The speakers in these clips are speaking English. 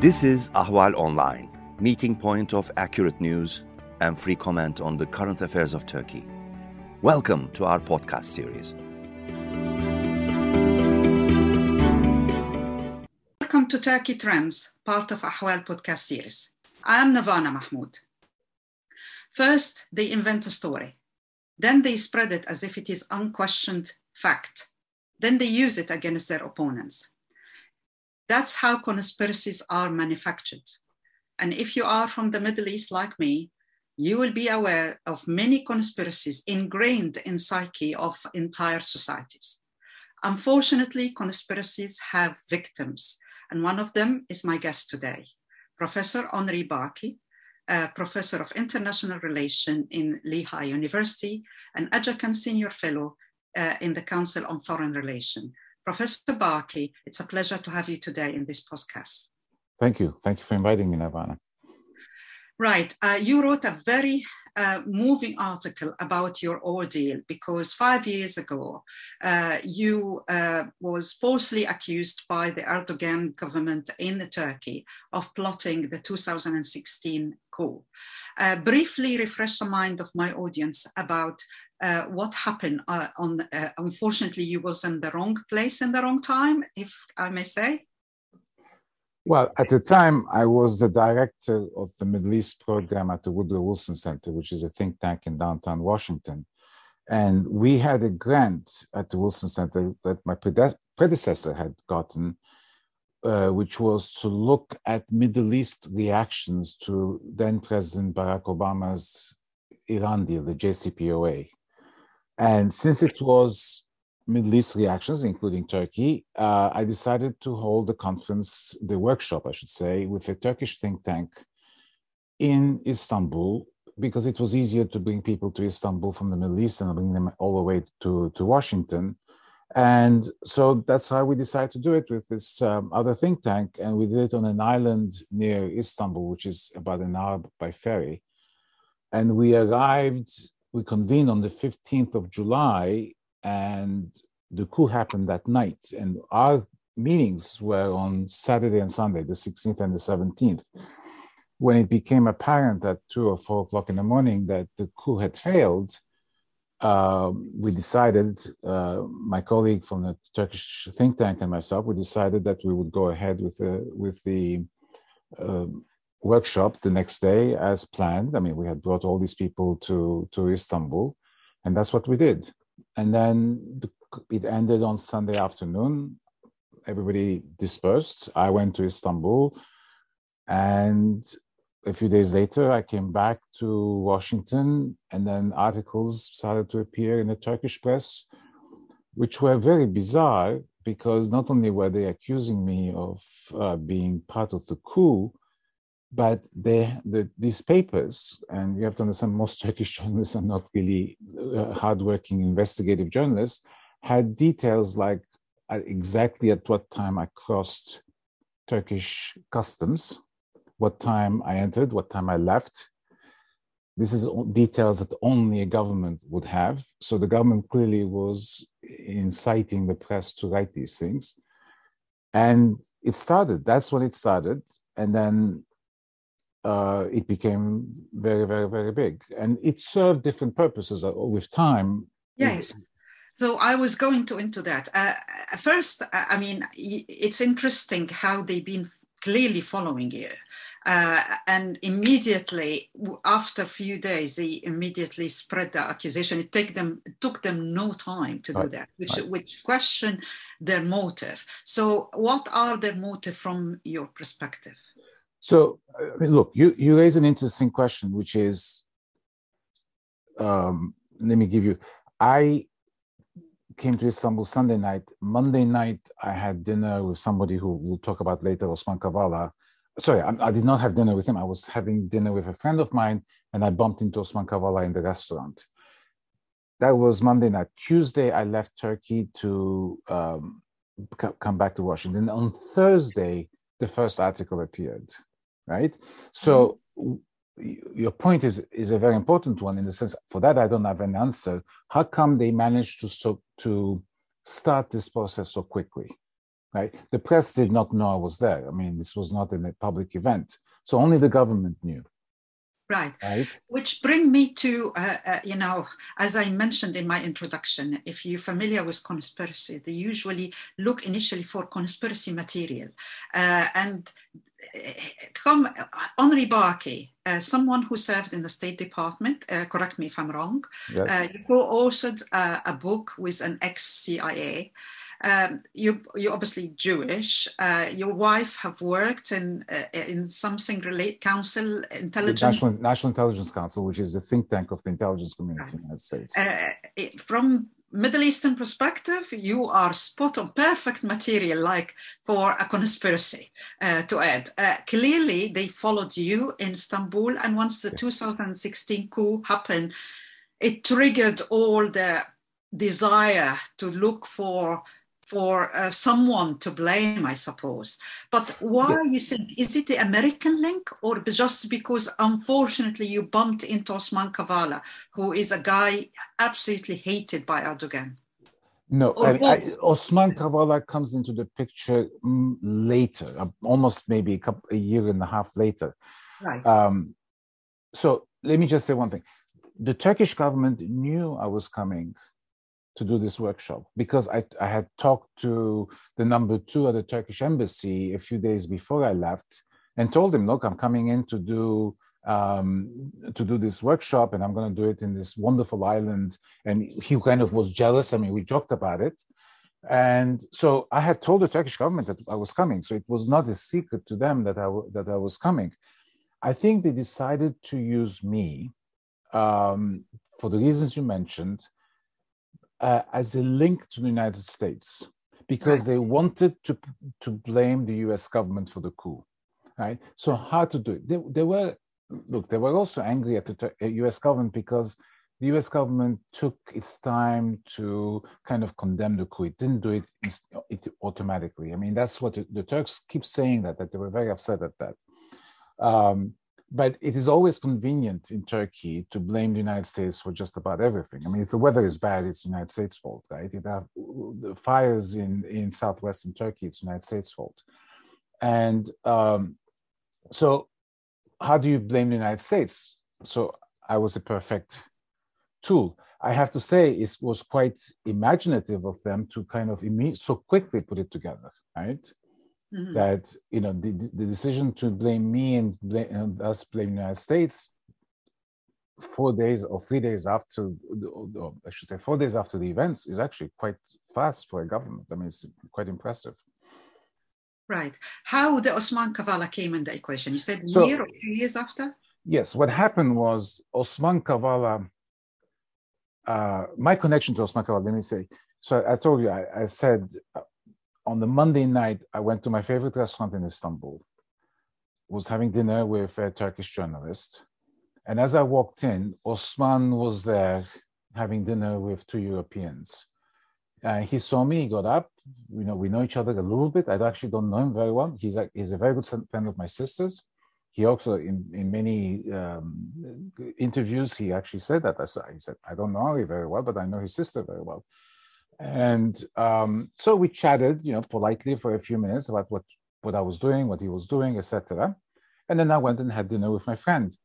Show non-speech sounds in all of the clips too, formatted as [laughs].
This is Ahval Online, meeting point of accurate news and free comment on the current affairs of Turkey. Welcome to our podcast series. Welcome to Turkey Trends, part of Ahval podcast series. I am Nervana Mahmoud. First, they invent a story. Then they spread it as if it is unquestioned fact. Then they use it against their opponents. That's how conspiracies are manufactured. And if you are from the Middle East like me, you will be aware of many conspiracies ingrained in psyche of entire societies. Unfortunately, conspiracies have victims, and one of them is my guest today, Professor Henri Barkey, professor of international relations in Lehigh University, and adjunct senior fellow uh, in the Council on Foreign Relations. Professor Barkey, it's a pleasure to have you today in this podcast. Thank you. Thank you for inviting me, Nervana. Right. Uh, you wrote a very uh, moving article about your ordeal because five years ago uh, you uh, was falsely accused by the Erdogan government in Turkey of plotting the 2016 coup. Uh, briefly refresh the mind of my audience about uh, what happened uh, on unfortunately you was in the wrong place in the wrong time if i may say well, at the time, I was the director of the Middle East program at the Woodrow Wilson Center, which is a think tank in downtown Washington. And we had a grant at the Wilson Center that my predecessor had gotten, uh, which was to look at Middle East reactions to then President Barack Obama's Iran deal, the JCPOA. And since it was Middle East reactions, including Turkey, uh, I decided to hold the conference, the workshop, I should say, with a Turkish think tank in Istanbul because it was easier to bring people to Istanbul from the Middle East and bring them all the way to, to Washington. And so that's how we decided to do it with this um, other think tank. And we did it on an island near Istanbul, which is about an hour by ferry. And we arrived, we convened on the 15th of July and the coup happened that night. And our meetings were on Saturday and Sunday, the 16th and the 17th. When it became apparent at two or four o'clock in the morning that the coup had failed, uh, we decided, uh, my colleague from the Turkish think tank and myself, we decided that we would go ahead with the with the uh, workshop the next day as planned. I mean, we had brought all these people to to Istanbul, and that's what we did and then it ended on Sunday afternoon. Everybody dispersed. I went to Istanbul, and a few days later, I came back to Washington, and then articles started to appear in the Turkish press, which were very bizarre because not only were they accusing me of uh, being part of the coup, but they, the, these papers, and you have to understand, most [laughs] Turkish journalists are not really uh, hardworking investigative journalists, had details like uh, exactly at what time I crossed Turkish customs, what time I entered, what time I left. This is details that only a government would have. So the government clearly was inciting the press to write these things. And it started, that's when it started. And then uh, it became very, very, very big. And it served different purposes uh, with time. Yes. So I was going to into that. Uh, first, I mean, it's interesting how they've been clearly following you. Uh, and immediately after a few days, they immediately spread the accusation. It take them it took them no time to do that, which right. which question their motive. So, what are their motive from your perspective? So, I mean, look, you, you raise an interesting question, which is um, let me give you, I came to Istanbul Sunday night. Monday night, I had dinner with somebody who we'll talk about later, Osman Kavala. Sorry, I, I, did not have dinner with him. I was having dinner with a friend of mine, and I bumped into Osman Kavala in the restaurant. That was Monday night. Tuesday, I left Turkey to um, come back to Washington. On Thursday, the first article appeared right? So mm-hmm. Your point is is a very important one in the sense for that I don't have an answer. How come they managed to so to start this process so quickly? right? The press did not know I was there. I mean, this was not in a public event. So only the government knew. Right. Right. Which bring me to, uh, uh, you know, as I mentioned in my introduction, if you're familiar with conspiracy, they usually look initially for conspiracy material. Uh, and come, uh, Henri Barkey, uh, someone who served in the State Department, uh, correct me if I'm wrong, Yes. you co-authored a book with an ex-CIA um, you you're obviously Jewish. Uh, your wife have worked in uh, in something relate council intelligence. National, National Intelligence Council, which is the think tank of the intelligence community in the United States. Uh, it, from Middle Eastern perspective, you are spot on, perfect material, like for a conspiracy uh, to add. Uh, clearly, they followed you in Istanbul, and once the yes. 2016 coup happened, it triggered all the desire to look for for uh, someone to blame, I suppose. But why yes. you think is it the American link, or just because unfortunately you bumped into Osman Kavala, who is a guy absolutely hated by Erdogan? No, I, I, Osman Kavala comes into the picture mm, later, uh, almost maybe a, couple, a year and a half later. Right. Um, so let me just say one thing: the Turkish government knew I was coming to do this workshop because I, I had talked to the number two at the Turkish embassy a few days before I left and told him, look, I'm coming in to do um, to do this workshop and I'm going to do it in this wonderful island. And he kind of was jealous. I mean, we joked about it. And so I had told the Turkish government that I was coming. So it was not a secret to them that I, that I was coming. I think they decided to use me um, for the reasons you mentioned uh, as a link to the United States because right. they wanted to to blame the U.S. government for the coup, right? So how to do it? They, they were look. They were also angry at the U.S. government because the U.S. government took its time to kind of condemn the coup. It didn't do it, it automatically. I mean, that's what the, the, Turks keep saying that that they were very upset at that. Um, but it is always convenient in Turkey to blame the United States for just about everything. I mean, if the weather is bad, it's the United States' fault, right? If have the fires in, in southwestern Turkey, it's the United States' fault. And um, so, how do you blame the United States? So, I was a perfect tool. I have to say, it was quite imaginative of them to kind of so quickly put it together, right? Mm-hmm. that you know the, the decision to blame me and, blame, and us blame the United States four days or three days after, or I should say four days after the events is actually quite fast for a government. I mean, it's quite impressive. Right. How the Osman Kavala came in the equation? You said so, year or two years after? Yes. What happened was Osman Kavala, uh, my connection to Osman Kavala, let me say. So I, I told you, I, I said uh, on the Monday night, I went to my favorite restaurant in Istanbul, was having dinner with a Turkish journalist. And as I walked in, Osman was there having dinner with two Europeans. And he saw me, he got up. You know, we know each other a little bit. I actually don't know him very well. He's a, he's a very good friend of my sister's. He also, in, in many um, interviews, he actually said that. I said, he said, I don't know Ali very well, but I know his sister very well. And um, so we chatted, you know, politely for a few minutes about what, what I was doing, what he was doing, etc. And then I went and had dinner with my friend.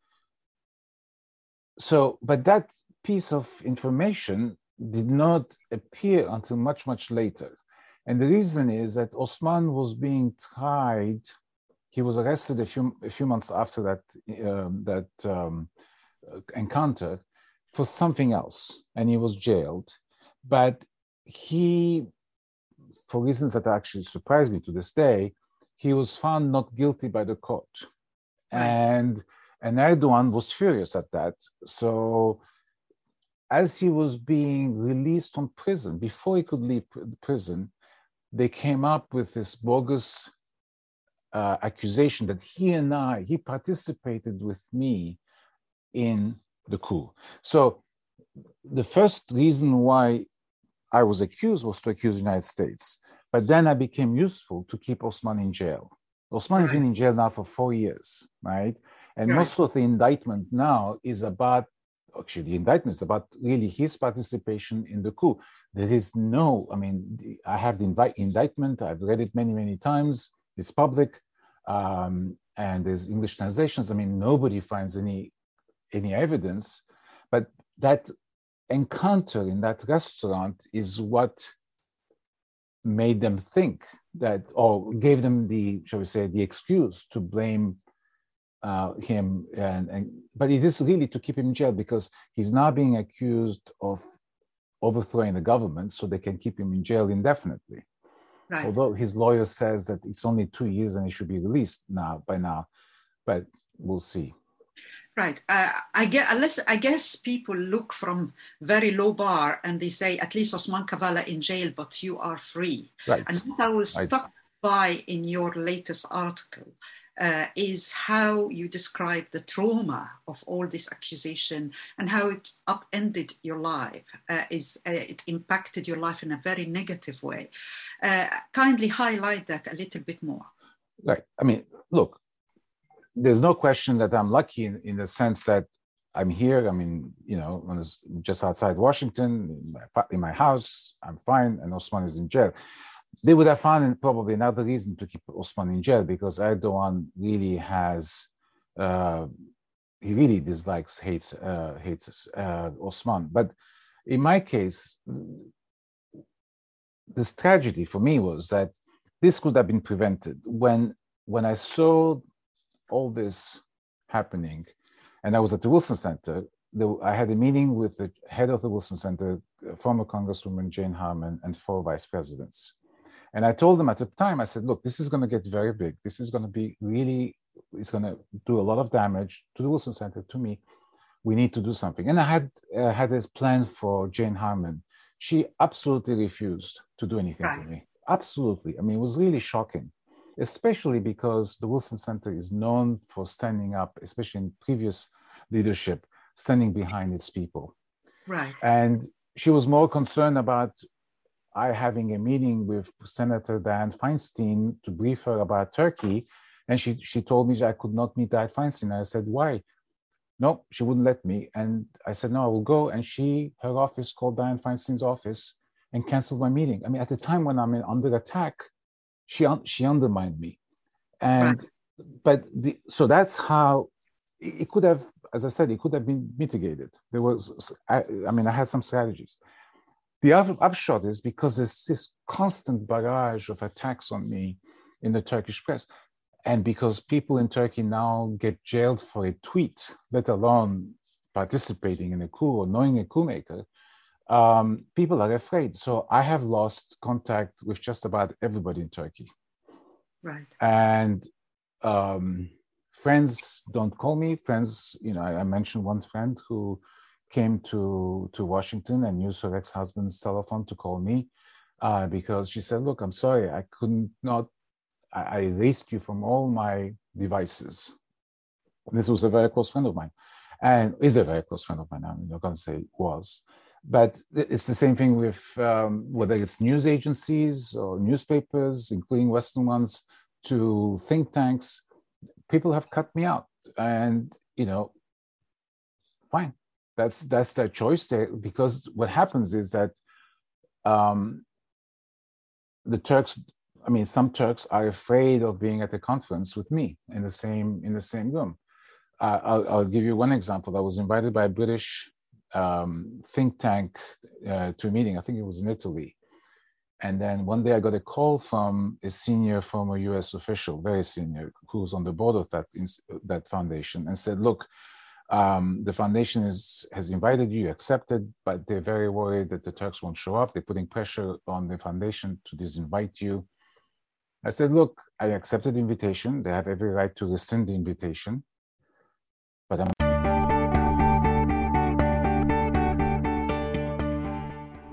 So, but that piece of information did not appear until much, much later. And the reason is that Osman was being tried. He was arrested a few, a few months after that, um, that um, encounter for something else, and he was jailed. But he, for reasons that actually surprised me to this day, he was found not guilty by the court. And and Erdogan was furious at that. So as he was being released from prison, before he could leave prison, they came up with this bogus uh, accusation that he and I, he participated with me in the coup. So the first reason why I was accused was to accuse the United States. But then I became useful to keep Osman in jail. Osman has been in jail now for four years, right? And right. most of the indictment now is about actually the indictment is about really his participation in the coup. There is no, I mean, I have the invite, indictment, I've read it many, many times, it's public, um, and there's English translations. I mean, nobody finds any any evidence, but that encounter in that restaurant is what made them think that, or gave them the, shall we say, the excuse to blame uh, him. And, and but it is really to keep him in jail because he's now being accused of overthrowing the government, so they can keep him in jail indefinitely. Right. Although his lawyer says that it's only two years and he should be released now by now, but we'll see. Right. Uh, I get unless I guess people look from very low bar and they say at least Osman Kavala in jail, but you are free. Right. And what I was right. stuck by in your latest article uh, is how you describe the trauma of all this accusation and how it upended your life. Uh, is uh, it impacted your life in a very negative way? Uh, kindly highlight that a little bit more. Right. I mean, look, there's no question that I'm lucky in, in the sense that I'm here. I mean, you know, just outside Washington, in my, house, I'm fine, and Osman is in jail. They would have found probably another reason to keep Osman in jail because Erdogan really has, uh, he really dislikes, hates, uh, hates uh, Osman. But in my case, this tragedy for me was that this could have been prevented when when I saw all this happening, and I was at the Wilson Center. The, I had a meeting with the head of the Wilson Center, former Congresswoman Jane Harman, and four vice presidents. And I told them at the time, I said, look, this is going to get very big. This is going to be really, it's going to do a lot of damage to the Wilson Center, to me. We need to do something. And I had uh, had this plan for Jane Harman. She absolutely refused to do anything right. for me. Absolutely. I mean, it was really shocking especially because the Wilson Center is known for standing up, especially in previous leadership, standing behind its people. Right. And she was more concerned about I having a meeting with Senator Dianne Feinstein to brief her about Turkey. And she, she told me I could not meet Dianne Feinstein. I said, why? No, she wouldn't let me. And I said, no, I will go. And she, her office called Dianne Feinstein's office and canceled my meeting. I mean, at the time when I'm in, under attack, she she undermined me. And right. but the, so that's how it could have as i said it could have been mitigated. There was i, I mean i had some strategies. The other upshot is because there's this constant barrage of attacks on me in the turkish press. And because people in turkey now get jailed for a tweet let alone participating in a coup or knowing a coup maker um, people are afraid. So I have lost contact with just about everybody in Turkey. Right. And um, friends don't call me. Friends, you know, I, I, mentioned one friend who came to to Washington and used her ex-husband's telephone to call me uh, because she said, "Look, I'm sorry, I couldn't not. I, I erased you from all my devices." This was a very close friend of mine, and is a very close friend of mine. I'm not going to say was but it's the same thing with um, whether it's news agencies or newspapers, including Western ones, to think tanks. People have cut me out, and you know, fine. That's that's their choice. There, because what happens is that um, the Turks. I mean, some Turks are afraid of being at a conference with me in the same in the same room. Uh, I'll, I'll give you one example. I was invited by a British um, think tank uh, to a meeting. I think it was in Italy. And then one day I got a call from a senior former US official, very senior, who's on the board of that, that foundation, and said, Look, um, the foundation is, has invited you, you accepted, but they're very worried that the Turks won't show up. They're putting pressure on the foundation to disinvite you. I said, Look, I accepted the invitation. They have every right to rescind the invitation, but I'm